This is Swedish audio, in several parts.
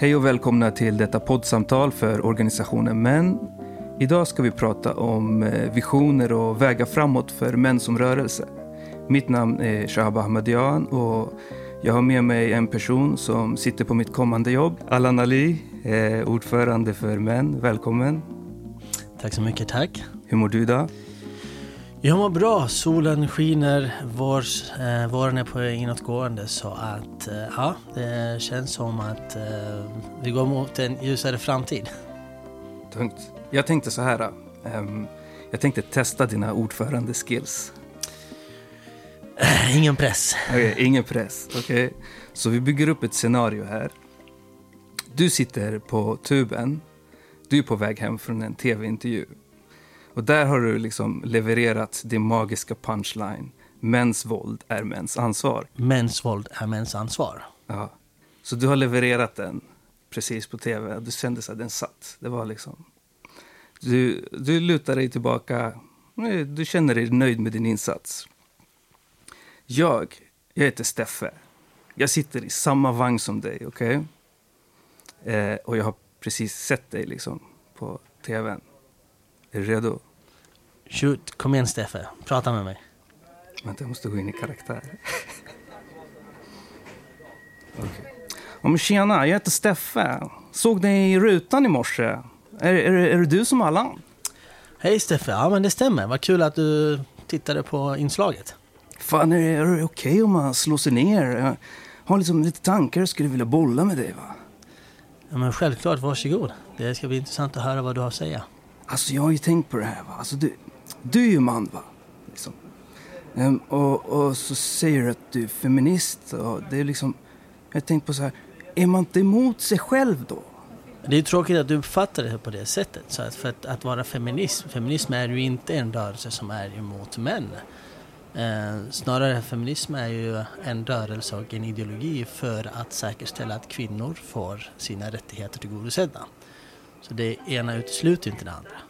Hej och välkomna till detta poddsamtal för organisationen Män. Idag ska vi prata om eh, visioner och vägar framåt för män som rörelse. Mitt namn är Shahab Ahmadian och jag har med mig en person som sitter på mitt kommande jobb. Allan Ali, eh, ordförande för Män. Välkommen. Tack så mycket, tack. Hur mår du idag? Jag mår bra. Solen skiner, vår, eh, våren är på inåtgående så att eh, ja, det känns som att eh, vi går mot en ljusare framtid. Tungt. Jag tänkte så här. Um, jag tänkte testa dina ordförandeskills. Ingen press. Okay, ingen press. Okay. Så vi bygger upp ett scenario här. Du sitter på tuben. Du är på väg hem från en tv-intervju. Och där har du liksom levererat din magiska punchline. Mäns våld är mäns ansvar. Mäns våld är mäns ansvar. Ja. Så du har levererat den precis på tv. Du kände att den satt. Det var liksom... Du, du lutar dig tillbaka. Du känner dig nöjd med din insats. Jag, jag heter Steffe. Jag sitter i samma vagn som dig, okej? Okay? Eh, och jag har precis sett dig liksom på tvn. Är du redo? Shoot, kom igen Steffe. Prata med mig. Vänta, jag måste gå in i karaktär. okay. Om tjena, jag heter Steffe. Såg dig i rutan i morse. Är, är, är det du som Allan? Hej Steffe, ja men det stämmer. Vad kul att du tittade på inslaget. Fan, är det, okej okay om man slår sig ner? Jag har liksom lite tankar och skulle vilja bolla med dig va? Ja men självklart, varsågod. Det ska bli intressant att höra vad du har att säga. Alltså jag har ju tänkt på det här va. Alltså du, du är ju man va? Liksom. Um, och, och så säger du att du är feminist och det är liksom... Jag tänkte på så här, är man inte emot sig själv då? Det är tråkigt att du uppfattar det på det sättet. Så att för att, att vara feminist, feminism är ju inte en rörelse som är emot män. Eh, snarare feminism är ju en rörelse och en ideologi för att säkerställa att kvinnor får sina rättigheter tillgodosedda. Så det ena utesluter inte det andra.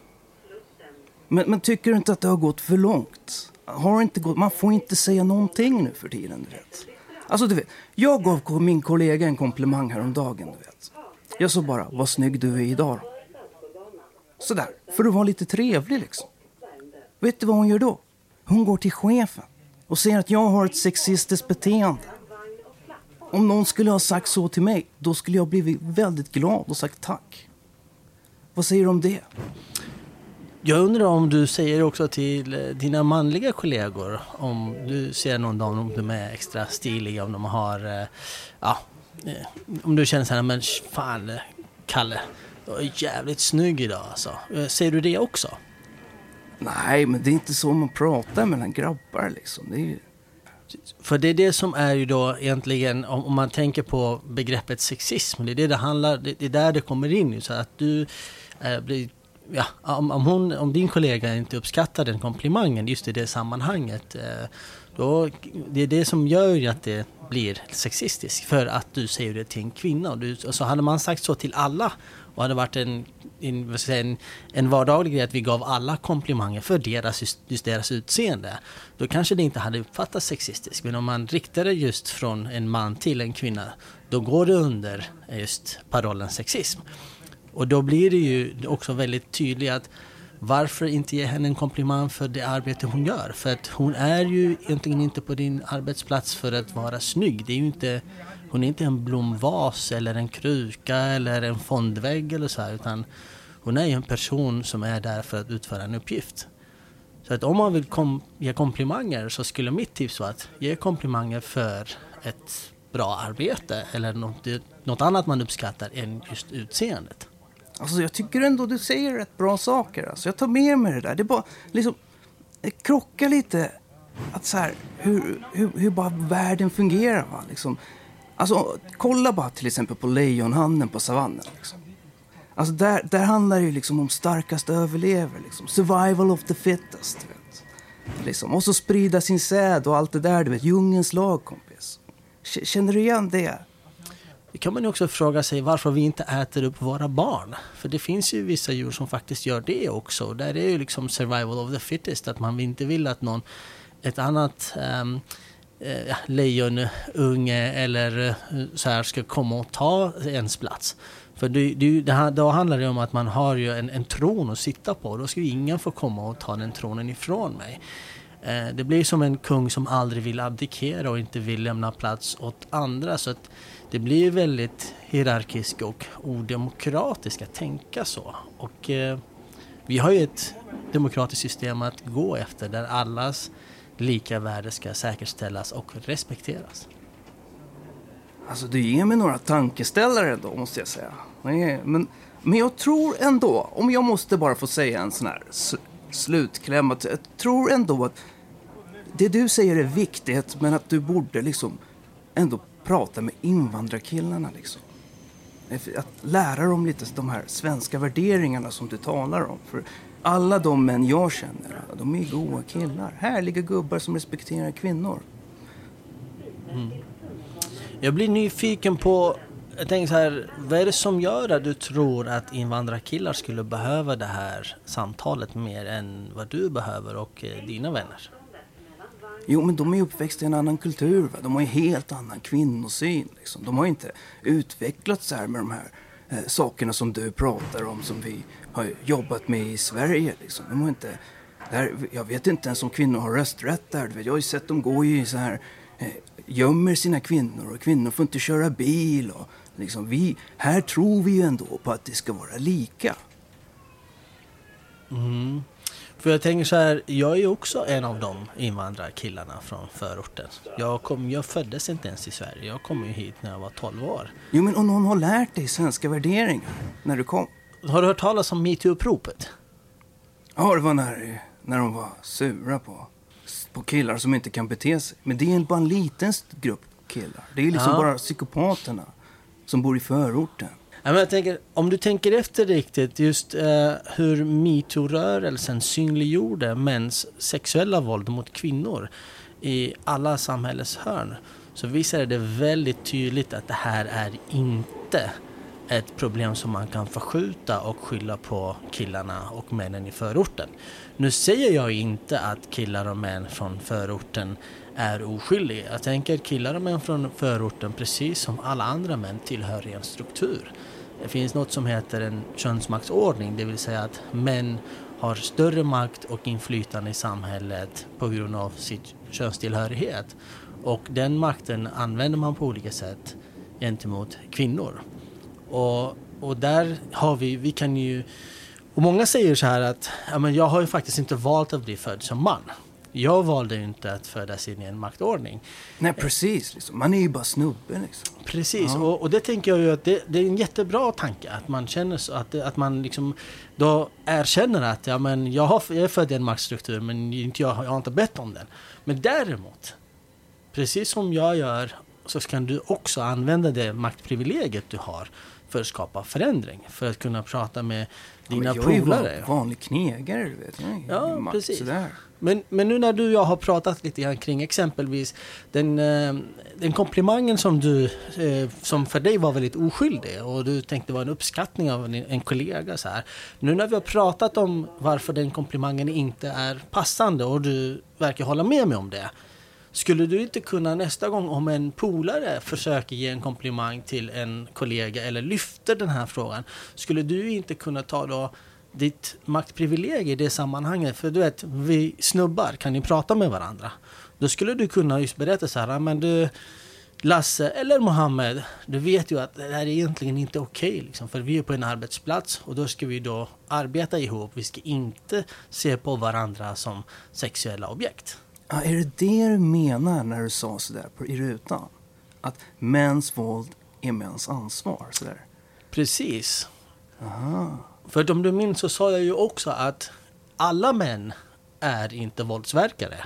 Men, men, tycker du inte att det har gått för långt? Har inte gått, man får inte säga någonting nu för tiden, du vet. Alltså, du vet, jag gav min kollega en komplimang häromdagen, du vet. Jag sa bara, vad snygg du är idag. Sådär, för att vara lite trevlig liksom. Vet du vad hon gör då? Hon går till chefen och säger att jag har ett sexistiskt beteende. Om någon skulle ha sagt så till mig, då skulle jag blivit väldigt glad och sagt tack. Vad säger du om det? Jag undrar om du säger också till eh, dina manliga kollegor om du ser någon dag om de är extra stiliga, om de har, eh, ja, eh, om du känner så här, men fan Kalle, du är jävligt snygg idag alltså. Säger du det också? Nej, men det är inte så man pratar mellan grabbar liksom. Det är ju... För det är det som är ju då egentligen, om, om man tänker på begreppet sexism, det är det det handlar, det, det är där det kommer in. Så att du eh, blir ja, om, om, hon, om din kollega inte uppskattar den komplimangen just i det sammanhanget, eh, då, det är det som gör att det blir sexistiskt. För att du säger det till en kvinna. Och, du, och så hade man sagt så till alla och hade varit en, en, en, en vardaglig grej att vi gav alla komplimanger för deras, just deras utseende. Då kanske det inte hade uppfattats sexistiskt. Men om man riktar det just från en man till en kvinna, då går det under eh, just parollen sexism. Och då blir det ju också väldigt tydligt att varför inte ge henne en komplimang för det arbete hon gör? För att hon är ju egentligen inte på din arbetsplats för att vara snygg. Det är ju inte, hon är inte en blomvas eller en kruka eller en fondvägg eller så här, utan hon är ju en person som är där för att utföra en uppgift. Så att om man vill kom, ge komplimanger så skulle mitt tips vara att ge komplimanger för ett bra arbete eller något, något annat man uppskattar än just utseendet. Alltså jag tycker ändå du säger rätt bra saker. Alltså jag tar med mig det där. Det bara liksom, krockar lite att så här, hur, hur, hur bara världen fungerar. Va? Liksom, alltså, kolla bara till exempel på lejonhanden på savannen. Liksom. Alltså där, där handlar det ju liksom om starkast överlever. Liksom. Survival of the fittest. Vet. Liksom. Och så sprida sin säd och allt det där. Du vet, djungelns lag, kompis. Känner du igen det? Det kan man ju också fråga sig varför vi inte äter upp våra barn. För det finns ju vissa djur som faktiskt gör det också. Där är ju liksom survival of the fittest, att man inte vill att någon, ett annat um, eh, lejonunge eller eh, så här ska komma och ta ens plats. För det, det, det, då handlar det om att man har ju en, en tron att sitta på. Då ska ju ingen få komma och ta den tronen ifrån mig. Eh, det blir som en kung som aldrig vill abdikera och inte vill lämna plats åt andra. Så att det blir väldigt hierarkiskt och odemokratiskt att tänka så. Och eh, vi har ju ett demokratiskt system att gå efter där allas lika värde ska säkerställas och respekteras. Alltså du ger mig några tankeställare då måste jag säga. Men, men jag tror ändå, om jag måste bara få säga en sån här slutkläm, att jag tror ändå att det du säger är viktigt men att du borde liksom ändå prata med invandrarkillarna liksom. Att lära dem lite de här svenska värderingarna som du talar om. För alla de män jag känner, de är goa killar. Härliga gubbar som respekterar kvinnor. Mm. Jag blir nyfiken på, jag tänker så här, vad är det som gör att du tror att invandrarkillar skulle behöva det här samtalet mer än vad du behöver och eh, dina vänner? Jo, men de är uppväxta i en annan kultur. Va? De har en helt annan kvinnosyn. Liksom. De har inte utvecklats här med de här eh, sakerna som du pratar om som vi har jobbat med i Sverige. Liksom. De har inte, där, jag vet inte ens om kvinnor har rösträtt där. Jag har ju sett dem gå i så här, eh, gömmer sina kvinnor och kvinnor får inte köra bil. Och, liksom, vi, här tror vi ju ändå på att det ska vara lika. Mm. För jag tänker så här, jag är ju också en av de invandrarkillarna från förorten. Jag, kom, jag föddes inte ens i Sverige, jag kom ju hit när jag var 12 år. Jo men och någon har lärt dig svenska värderingar när du kom. Har du hört talas om metoo-uppropet? Ja, det var när, när de var sura på, på killar som inte kan bete sig. Men det är bara en liten grupp killar. Det är liksom ja. bara psykopaterna som bor i förorten. Ja, men jag tänker, om du tänker efter riktigt, just eh, hur metoo-rörelsen synliggjorde mäns sexuella våld mot kvinnor i alla samhällets hörn så visar det väldigt tydligt att det här är inte ett problem som man kan förskjuta och skylla på killarna och männen i förorten. Nu säger jag inte att killar och män från förorten är oskyldig. Jag tänker killar och män från förorten, precis som alla andra män, tillhör en struktur. Det finns något som heter en könsmaktsordning, det vill säga att män har större makt och inflytande i samhället på grund av sitt könstillhörighet. Och den makten använder man på olika sätt gentemot kvinnor. Och, och där har vi, vi kan ju... Och många säger så här att ja, men jag har ju faktiskt inte valt att bli född som man. Jag valde ju inte att födas in i en maktordning. Nej, precis. Liksom. Man är ju bara snubbe. Liksom. Precis, ja. och, och, det tänker jag ju att det, det, är en jättebra tanke. Att man känner så, att, att man liksom då erkänner att ja, men jag, har, jag är född i en maktstruktur men inte jag, jag har inte bett om den. Men däremot, precis som jag gör, så kan du också använda det maktprivilegiet du har för att skapa förändring. För att kunna prata med dina ja, polare. Jag är ju vanlig knegare, du vet. ja, precis. Sådär. Men, men nu när du och jag har pratat lite grann kring exempelvis den, eh, den komplimangen som du, eh, som för dig var väldigt oskyldig och du tänkte var en uppskattning av en, en kollega så här. Nu när vi har pratat om varför den komplimangen inte är passande och du verkar hålla med mig om det. Skulle du inte kunna nästa gång om en polare försöker ge en komplimang till en kollega eller lyfter den här frågan, skulle du inte kunna ta då ditt maktprivilegie i det sammanhanget. För du vet, vi snubbar kan ju prata med varandra. Då skulle du kunna just berätta så här, men du Lasse eller Mohammed, du vet ju att det här är egentligen inte okej. Okay, liksom, för vi är på en arbetsplats och då ska vi då arbeta ihop. Vi ska inte se på varandra som sexuella objekt. Ja, är det det du menar när du sa sådär i rutan? Att mäns våld är mäns ansvar? Sådär. Precis. Aha. För om du minns så sa jag ju också att alla män är inte våldsverkare.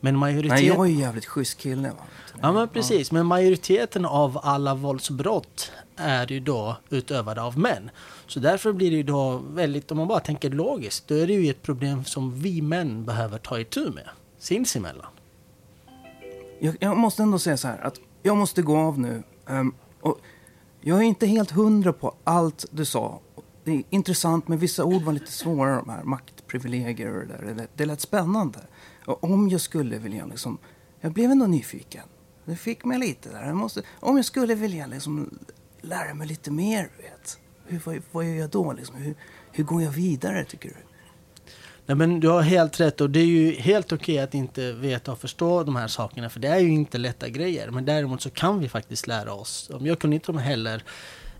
Men majoriteten... Nej, jag är ju jävligt schysst kille. Ja, men precis. Men majoriteten av alla våldsbrott är ju då utövade av män. Så därför blir det ju då väldigt, om man bara tänker logiskt, då är det ju ett problem som vi män behöver ta itu med sinsemellan. Jag, jag måste ändå säga så här att jag måste gå av nu. Um, och jag är inte helt hundra på allt du sa det är intressant, men vissa ord var lite svåra. De här maktprivilegier och det där. Det, det lät spännande. Och om jag skulle vilja liksom jag blev ändå nyfiken. Det fick mig lite där. Jag måste, om jag skulle vilja liksom lära mig lite mer, vet. Hur, vad, vad gör jag då? Liksom? Hur, hur går jag vidare, tycker du? Nej, men du har helt rätt och det är ju helt okej att inte veta och förstå de här sakerna för det är ju inte lätta grejer. Men däremot så kan vi faktiskt lära oss. Jag kunde inte de heller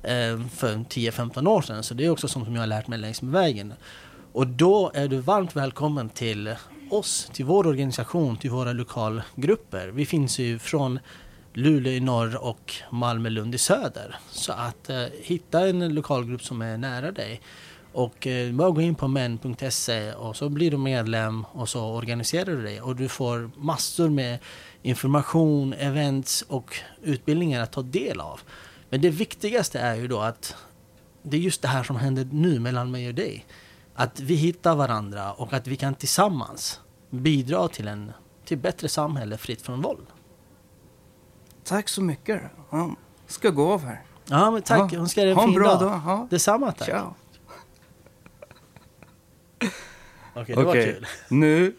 Eh, för 10-15 år sedan så det är också sånt som jag har lärt mig längs med vägen. Och då är du varmt välkommen till oss, till vår organisation, till våra lokalgrupper. Vi finns ju från Luleå i norr och Malmö-Lund i söder. Så att eh, hitta en lokalgrupp som är nära dig. Och eh, bara gå in på men.se och så blir du medlem och så organiserar du dig. Och du får massor med information, events och utbildningar att ta del av. Men det viktigaste är ju då att det är just det här som händer nu mellan mig och dig. Att vi hittar varandra och att vi kan tillsammans bidra till en till bättre samhälle fritt från våld. Tack så mycket. Ja, ska gå av här. Ja, men tack. Ja. Önskar dig en fin bra dag. dag. Ja. Detsamma tack. Ciao. Okej, det var Okej, kul. nu,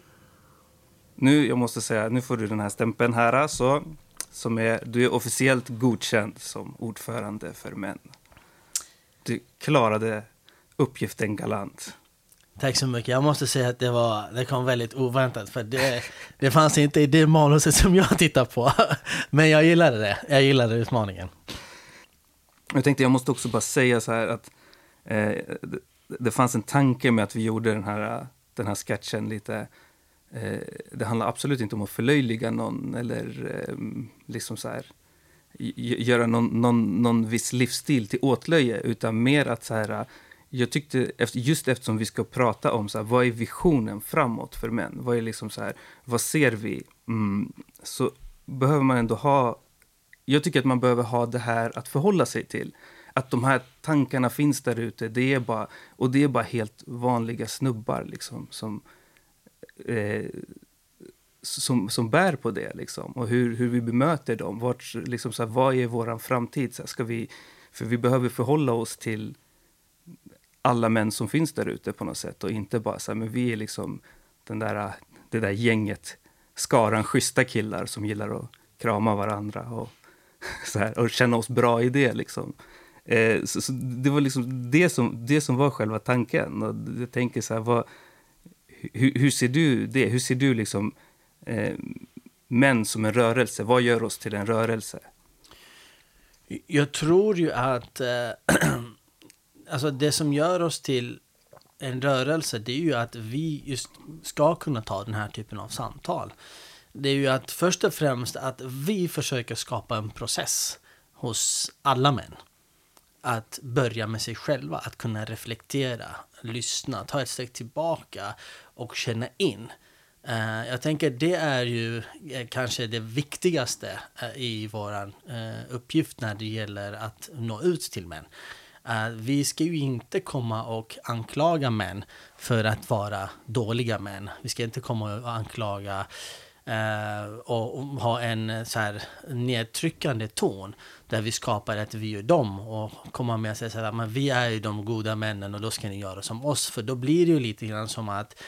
nu, jag måste säga, nu får du den här stämpeln här alltså, som är, du är officiellt godkänd som ordförande för män. Du klarade uppgiften galant. Tack så mycket. Jag måste säga att det, var, det kom väldigt oväntat. För det, det fanns inte i det manuset som jag tittar på. Men jag gillade det. Jag gillade utmaningen. Jag tänkte, jag måste också bara säga så här att eh, det, det fanns en tanke med att vi gjorde den här, den här sketchen lite. Eh, det handlar absolut inte om att förlöjliga någon eller ehm, liksom så här göra någon, någon, någon viss livsstil till åtlöje, utan mer att så här jag tyckte, just eftersom vi ska prata om så här, vad är visionen framåt för män? Vad är liksom så här, vad ser vi? Mm, så behöver man ändå ha, jag tycker att man behöver ha det här att förhålla sig till. Att de här tankarna finns där ute, det är bara, och det är bara helt vanliga snubbar liksom som, eh, som, som bär på det liksom. Och hur, hur vi bemöter dem, vart, liksom så här, vad är vår framtid? Så här, ska vi, för vi behöver förhålla oss till alla män som finns där ute på något sätt och inte bara så här, men vi är liksom den där, det där gänget, skaran schyssta killar som gillar att krama varandra och, så här, och känna oss bra i det liksom. Eh, så, så det var liksom det som, det som var själva tanken. Och jag tänker så här, vad, hur, hur ser du det? Hur ser du liksom eh, män som en rörelse? Vad gör oss till en rörelse? Jag tror ju att eh, alltså det som gör oss till en rörelse, det är ju att vi just ska kunna ta den här typen av samtal. Det är ju att först och främst att vi försöker skapa en process hos alla män. Att börja med sig själva, att kunna reflektera, lyssna, ta ett steg tillbaka och känna in. Eh, jag tänker det är ju eh, kanske det viktigaste eh, i vår uppgift när det gäller att nå ut till män. Vi ska ju inte komma och anklaga män för att vara dåliga män. Vi ska inte komma och anklaga eh, Eh, och, och ha en eh, så här nedtryckande ton där vi skapar att vi är dem och komma med och säga så här, men vi är ju de goda männen och då ska ni göra som oss. För då blir det ju lite grann som att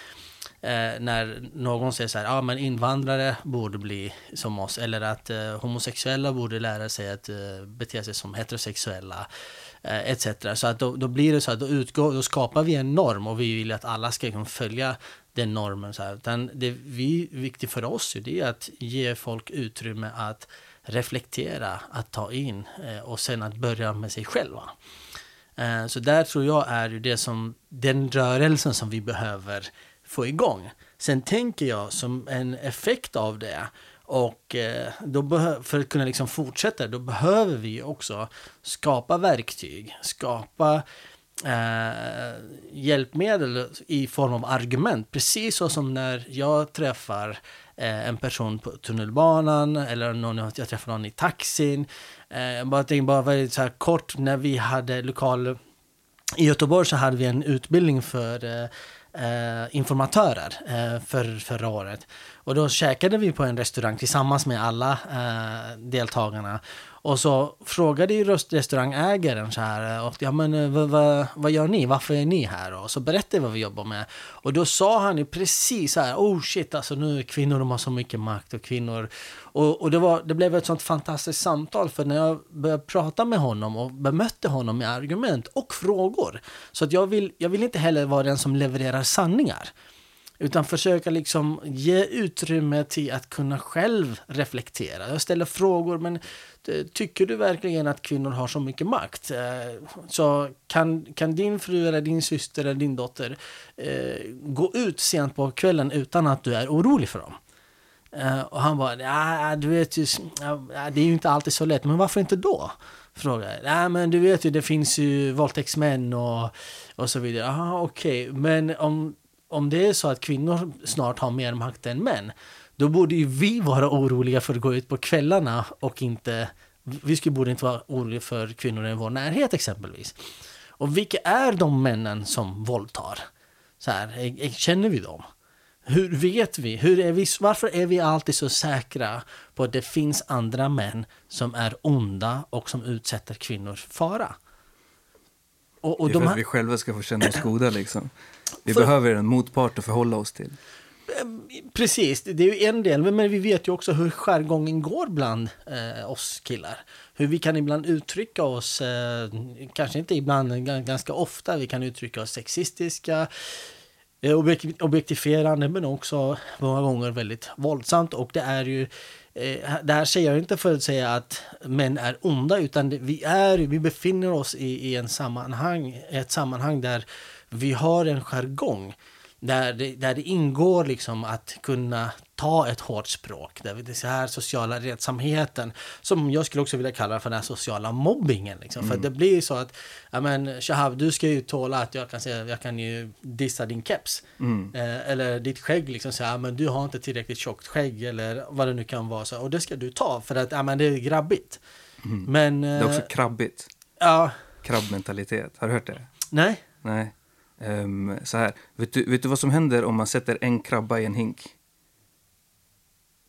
eh, när någon säger så här, ja ah, men invandrare borde bli som oss, eller att eh, homosexuella borde lära sig att eh, bete sig som heterosexuella, eh, etc. Så att då, då blir det så att då, utgår, då skapar vi en norm och vi vill att alla ska liksom följa den normen. Så här. Utan det vi, viktigt för oss det är att ge folk utrymme att reflektera, att ta in eh, och sen att börja med sig själva. Eh, så där tror jag är det som, den rörelsen som vi behöver få igång. Sen tänker jag som en effekt av det och eh, då för att kunna liksom fortsätta, då behöver vi också skapa verktyg, skapa eh, hjälpmedel i form av argument. Precis så som när jag träffar eh, en person på tunnelbanan eller någon, jag träffar någon i taxin. Eh, jag bara tänkte bara väldigt så här kort när vi hade lokal i Göteborg så hade vi en utbildning för eh, eh, informatörer eh, för, förra året. Och då käkade vi på en restaurang tillsammans med alla eh, deltagarna. Och så frågade ju restaurangägaren så här, eh, och, ja men eh, vad, vad, vad gör ni, varför är ni här? Och så berättade vi vad vi jobbar med. Och då sa han ju precis så här, oh shit alltså nu är kvinnor, de har så mycket makt och kvinnor. Och, och det, var, det blev ett sånt fantastiskt samtal, för när jag började prata med honom och bemötte honom med argument och frågor. Så att jag vill, jag vill inte heller vara den som levererar sanningar. Utan försöka liksom ge utrymme till att kunna själv reflektera. Jag ställer frågor, men eh, tycker du verkligen att kvinnor har så mycket makt? Eh, så kan, kan din fru eller din syster eller din dotter eh, gå ut sent på kvällen utan att du är orolig för dem? Eh, och han bara, ja du vet ju, ja, det är ju inte alltid så lätt, men varför inte då? Frågar. Ja men du vet ju, det finns ju våldtäktsmän och, och så vidare. Jaha okej, men om, om det är så att kvinnor snart har mer makt än män, då borde ju vi vara oroliga för att gå ut på kvällarna och inte, vi skulle borde inte vara oroliga för kvinnor i vår närhet exempelvis. Och vilka är de männen som våldtar? Så här, eh, eh, känner vi dem? Hur vet vi? Hur är vi? Varför är vi alltid så säkra på att det finns andra män som är onda och som utsätter kvinnor för fara? Och, och det är de för här, att vi själva ska få känna oss goda liksom. Vi För- behöver en motpart att förhålla oss till. Precis, det är ju en del, men vi vet ju också hur jargongen går bland eh, oss killar. Hur vi kan ibland uttrycka oss, eh, kanske inte ibland, ganska ofta, vi kan uttrycka oss sexistiska, eh, objek- objektifierande, men också många gånger väldigt våldsamt. Och det är ju, eh, det här säger jag inte för att säga att män är onda, utan vi, är, vi befinner oss i, i en sammanhang, ett sammanhang där vi har en jargong. Där det, där det ingår liksom att kunna ta ett hårt språk. Där vi, det här sociala redsamheten, som jag skulle också vilja kalla för den här sociala mobbingen. Liksom. För det blir ju så att, ja men Shahab, du ska ju tåla att jag kan säga, jag kan ju dissa din keps. Eh, eller ditt skägg, liksom säga, ja men du har inte tillräckligt tjockt skägg, eller vad det nu kan vara. Så, och det ska du ta, för att, ja men det är grabbigt. Men, Det är också eh, krabbigt. ja, Krabbmentalitet. Har du hört det? nej. Nej. Ehm, så här. Vet du, vet du vad som händer om man sätter en krabba i en hink?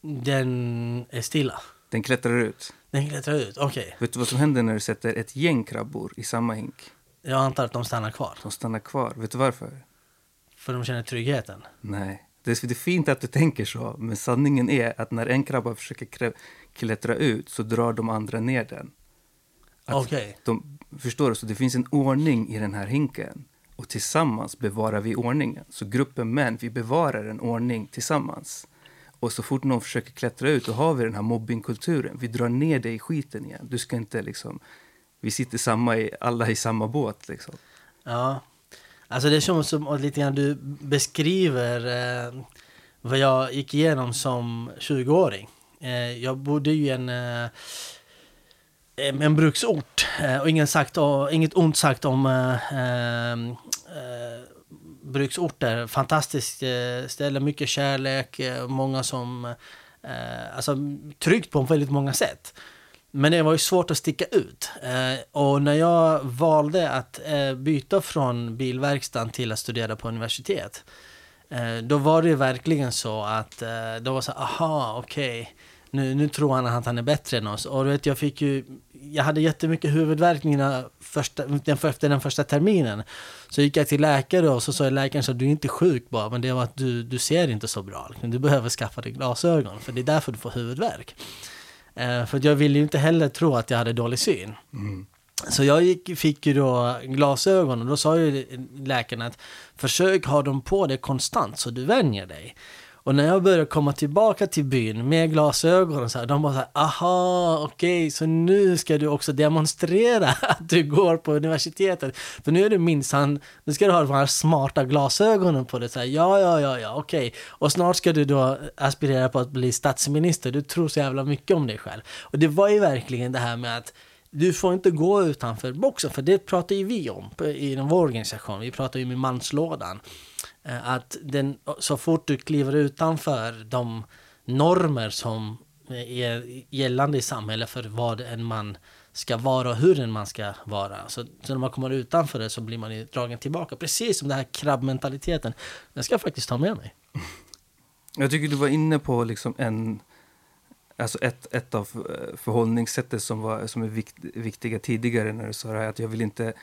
Den är stilla. Den klättrar ut. Den klättrar ut, okej. Vet du vad som händer när du sätter ett gäng krabbor i samma hink? Jag antar att de stannar kvar. De stannar kvar. Vet du varför? För de känner tryggheten. Nej. Det är, fint att du tänker så, men sanningen är att när en krabba försöker klättra ut så drar de andra ner den. Att Okej. de, förstår du? Så det finns en ordning i den här hinken. Och tillsammans bevarar vi ordningen. Så gruppen män, vi bevarar en ordning tillsammans. Och så fort någon försöker klättra ut, då har vi den här mobbingkulturen. Vi drar ner dig i skiten igen. Du ska inte liksom... Vi sitter samma i, alla i samma båt liksom. Ja. Alltså det är som, som att lite grann du beskriver eh, vad jag gick igenom som 20-åring. Eh, jag bodde ju i en, eh, en bruksort. Eh, och ingen sagt, och inget ont sagt om eh, ehm, eh, bruksorter. Fantastiskt eh, ställe, mycket kärlek, eh, många som... Eh, alltså tryggt på väldigt många sätt. Men det var ju svårt att sticka ut. Eh, och när jag valde att eh, byta från bilverkstaden till att studera på universitet. Eh, då var det verkligen så att eh, då var så aha, okej. Okay. Nu, nu tror han att han är bättre än oss. Och du vet, jag fick ju, jag hade jättemycket huvudvärk mina första, den, efter den första terminen. Så gick jag till läkare och så sa läkaren så du är inte sjuk bara, men det var att du, du ser inte så bra. Du behöver skaffa dig glasögon, för det är därför du får huvudvärk. Eh, för jag ville ju inte heller tro att jag hade dålig syn. Så jag gick, fick ju då glasögon och då sa ju läkaren att försök ha dem på dig konstant så du vänjer dig. Och när jag började komma tillbaka till byn med glasögon och så här, de bara så här, aha, okej, så nu ska du också demonstrera att du går på universitetet. För nu är du minsann, nu ska du ha de här smarta glasögonen på dig. Så här, ja, ja, ja, ja, okej. Och snart ska du då aspirera på att bli statsminister. Du tror så jävla mycket om dig själv. Och det var ju verkligen det här med att du får inte gå utanför boxen, för det pratar ju vi om inom vår organisation. Vi pratar ju med manslådan. Eh, att den, så fort du kliver utanför de normer som är gällande i samhället för vad en man ska vara och hur en man ska vara. Så, så när man kommer utanför det så blir man ju dragen tillbaka. Precis som den här krabbmentaliteten. Den ska jag faktiskt ta med mig. Jag tycker du var inne på liksom en... alltså ett, ett av eh, förhållningssättet som, var, som är vikt, viktiga tidigare när du sa det här, att jag vill inte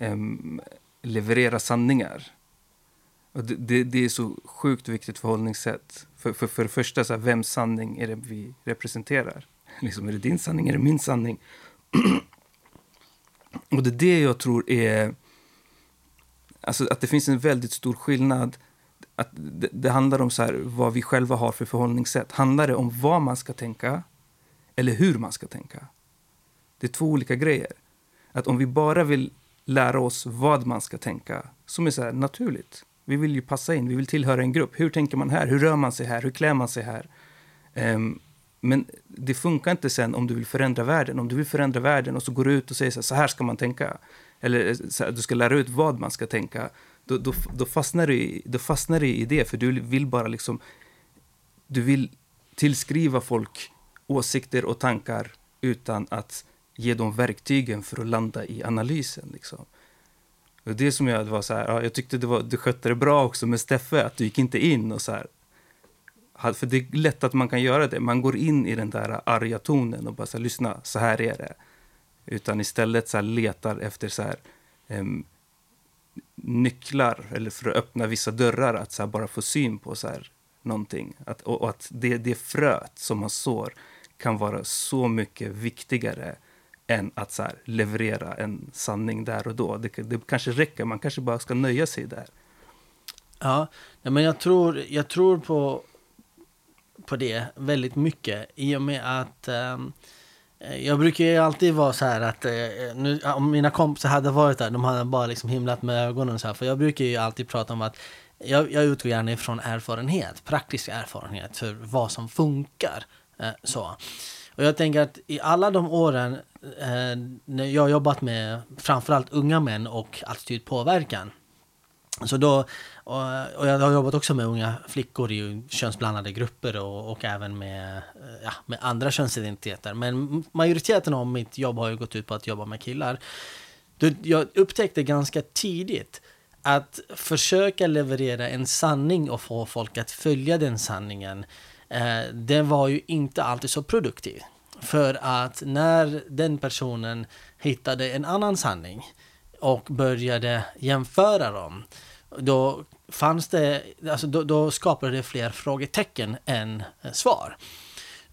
um, leverera sanningar. Och det, det, det, är så sjukt viktigt förhållningssätt. För, för, för det första, så här, vems sanning är det vi representerar? Liksom, är det din sanning? Är det min sanning? och det är det jag tror är... Alltså att det finns en väldigt stor skillnad. Att det, det handlar om så här, vad vi själva har för förhållningssätt. Handlar det om vad man ska tänka eller hur man ska tänka? Det är två olika grejer. Att om vi bara vill lära oss vad man ska tänka, som är så naturligt. Vi vill ju passa in, vi vill tillhöra en grupp. Hur tänker man här? Hur rör man sig här? Hur klär man sig här? Um, men det funkar inte sen om du vill förändra världen. Om du vill förändra världen och så går du ut och säger så här, så här ska man tänka. Eller eh, här, du ska lära ut vad man ska tänka. Då, då, då, fastnar du i, då fastnar du i det, för du vill bara liksom... Du vill tillskriva folk åsikter och tankar utan att ge dem verktygen för att landa i analysen. Liksom. Och det som jag var så här, ja, jag tyckte det var, du skötte det bra också med Steffe, att du gick inte in och så här. För det är lätt att man kan göra det. Man går in i den där arga tonen och bara så här, lyssna, så här är det. Utan istället så här, letar efter så här, um, nycklar eller för att öppna vissa dörrar, att så här, bara få syn på så här, någonting. Att, och, och att det, det fröet som man sår kan vara så mycket viktigare än att så här, leverera en sanning där och då. Det, det kanske räcker, man kanske bara ska nöja sig där. Ja, men jag tror, jag tror på, på det väldigt mycket i och med att um, jag brukar ju alltid vara så här att uh, nu, om mina kompisar hade varit där, de hade bara liksom himlat med ögonen så här. För jag brukar ju alltid prata om att jag, jag utgår gärna ifrån erfarenhet, praktisk erfarenhet för vad som funkar. Uh, så. Och jag tänker att i alla de åren eh, när jag har jobbat med framförallt unga män och attitydpåverkan. Så då, och, och, jag har jobbat också med unga flickor i könsblandade grupper och, och även med, ja, med andra könsidentiteter. Men majoriteten av mitt jobb har ju gått ut på att jobba med killar. Då, jag upptäckte ganska tidigt att försöka leverera en sanning och få folk att följa den sanningen Eh, den var ju inte alltid så produktiv. För att när den personen hittade en annan sanning och började jämföra dem, då fanns det, alltså då, då skapade det fler frågetecken än svar.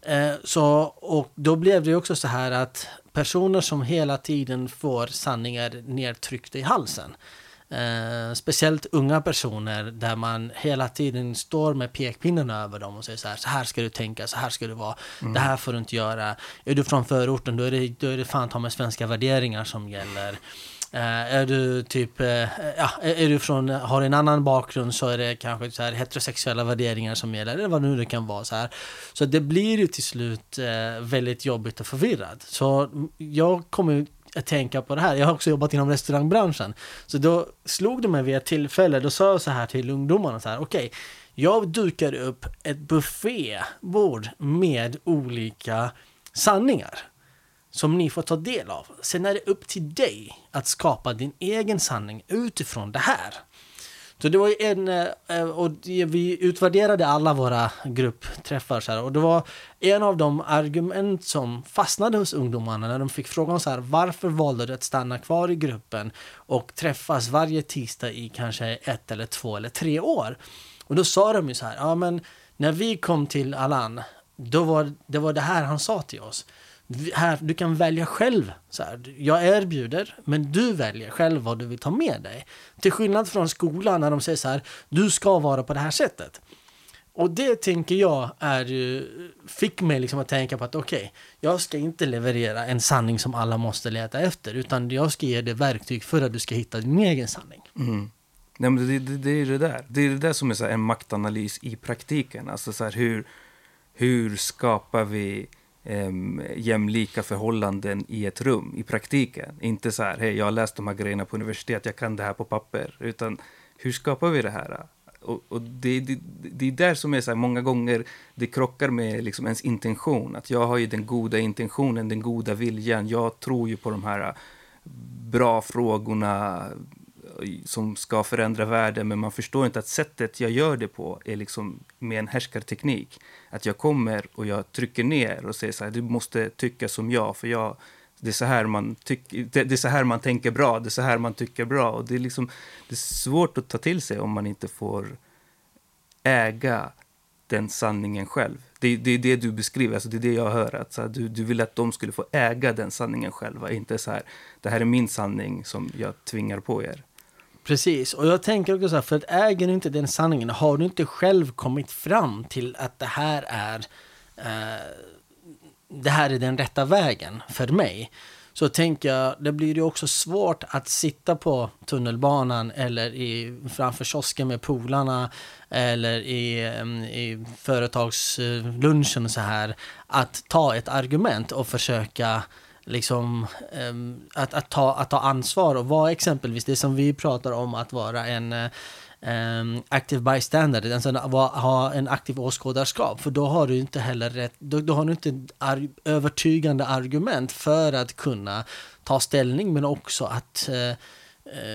Eh, så, och då blev det också så här att personer som hela tiden får sanningar nedtryckta i halsen Eh, speciellt unga personer där man hela tiden står med pekpinnen över dem och säger så här, så här ska du tänka, så här ska du vara, mm. det här får du inte göra. Är du från förorten, då är det, då är det fan ta med svenska värderingar som gäller. Uh, är du typ, uh, ja, är du från, har en annan bakgrund så är det kanske så här heterosexuella värderingar som gäller, eller vad nu det kan vara så här. Så det blir ju till slut uh, väldigt jobbigt och förvirrat. Så jag kommer att tänka på det här. Jag har också jobbat inom restaurangbranschen. Så då slog det mig vid ett tillfälle, då sa jag så här till ungdomarna så här, okej, okay, jag dukar upp ett buffébord med olika sanningar som ni får ta del av. Sen är det upp till dig att skapa din egen sanning utifrån det här. Så det var en, eh, eh, och vi utvärderade alla våra gruppträffar så här, och det var en av de argument som fastnade hos ungdomarna när de fick frågan så här, varför valde du att stanna kvar i gruppen och träffas varje tisdag i kanske ett eller två eller tre år? Och då sa de ju så här, ja men när vi kom till Alan, då var det var det här han sa till oss här, du kan välja själv. Så här, jag erbjuder, men du väljer själv vad du vill ta med dig. Till skillnad från skolan när de säger så här, du ska vara på det här sättet. Och det tänker jag är ju, fick mig liksom att tänka på att okej, okay, jag ska inte leverera en sanning som alla måste leta efter, utan jag ska ge dig verktyg för att du ska hitta din egen sanning. Mm. Nej, men det, det, det, är det där. Det är det där som är så en maktanalys i praktiken. Alltså så här, hur, hur skapar vi eh, jämlika förhållanden i ett rum i praktiken. Inte så här, hej, jag har läst de här grejerna på universitet, jag kan det här på papper. Utan hur skapar vi det här? Och, och det, det, det, är där som är så här, många gånger det krockar med liksom ens intention. Att jag har ju den goda intentionen, den goda viljan. Jag tror ju på de här eh, bra frågorna som ska förändra världen, men man förstår inte att sättet jag gör det på är liksom med en härskarteknik. Att jag kommer och jag trycker ner och säger så här, du måste tycka som jag, för jag, det är så här man, tyck, det, det, är så här man tänker bra, det är så här man tycker bra. Och det, är liksom, det är svårt att ta till sig om man inte får äga den sanningen själv. Det, det är det du beskriver, alltså det är det jag hör. Att så här, du, du vill att de skulle få äga den sanningen själva, inte så här, det här är min sanning som jag tvingar på er. Precis, och jag tänker också så här, för att äger du inte den sanningen, har du inte själv kommit fram till att det här är eh, det här är den rätta vägen för mig. Så tänker jag, det blir ju också svårt att sitta på tunnelbanan eller i, framför kiosken med polarna eller i, eh, i företagslunchen så här. Att ta ett argument och försöka liksom att, att, ta, att ta ansvar och vara exempelvis det som vi pratar om att vara en um, active bystander, alltså ha en aktiv åskådarskap. För då har du inte heller rätt, då, då har du inte arg, övertygande argument för att kunna ta ställning men också att, uh,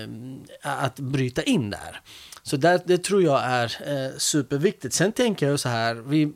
um, att bryta in där. Så där, det tror jag är uh, superviktigt. Sen tänker jag så här, vi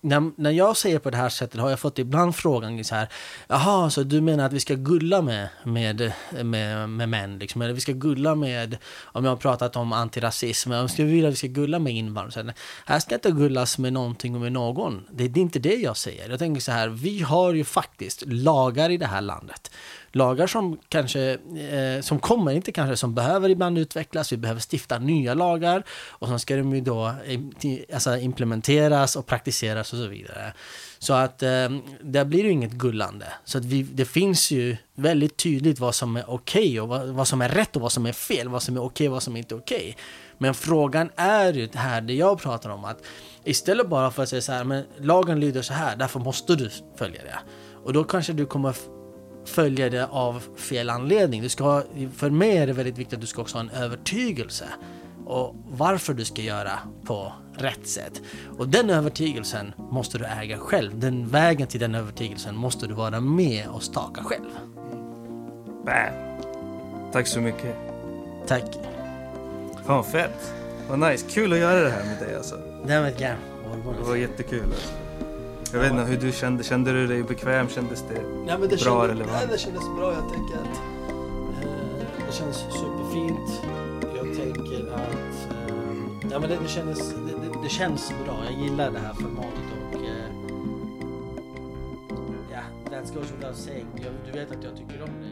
när, när jag säger på det här sättet har jag fått ibland frågan så här, jaha, så du menar att vi ska gulla med, med, med, med män, liksom, eller vi ska gulla med, om jag har pratat om antirasism, ska vi vilja att vi ska gulla med invandrare. Här ska inte gullas med någonting och med någon. Det, det är inte det jag säger. Jag tänker så här, vi har ju faktiskt lagar i det här landet lagar som kanske, eh, som kommer, inte kanske, som behöver ibland utvecklas. Vi behöver stifta nya lagar och sen ska de ju då alltså, implementeras och praktiseras och så vidare. Så att eh, där blir det inget gullande. Så att vi, det finns ju väldigt tydligt vad som är okej okay och vad, vad, som är rätt och vad som är fel, vad som är okej okay och vad som inte är okej. Okay. Men frågan är ju det här det jag pratar om att istället bara för att säga så här, men lagen lyder så här, därför måste du följa det. Och då kanske du kommer följa det av fel anledning. Du ska ha, för mig är det väldigt viktigt att du ska också ha en övertygelse och varför du ska göra på rätt sätt. Och den övertygelsen måste du äga själv. Den vägen till den övertygelsen måste du vara med och staka själv. Bam. Tack så mycket. Tack. Fan fett. Vad nice. Kul att göra det här med dig alltså. Det var, det var jättekul. Alltså. Jag vet inte hur du kände. Kände du dig bekväm? Kändes det, ja, men det bra kände, eller vad? det kändes bra. Jag tänker att eh, det känns superfint. Jag tänker att eh, ja, men det, det, kändes, det, det, känns bra. Jag gillar det här formatet och eh, ja, that goes without saying. Jag, du vet att jag tycker om det.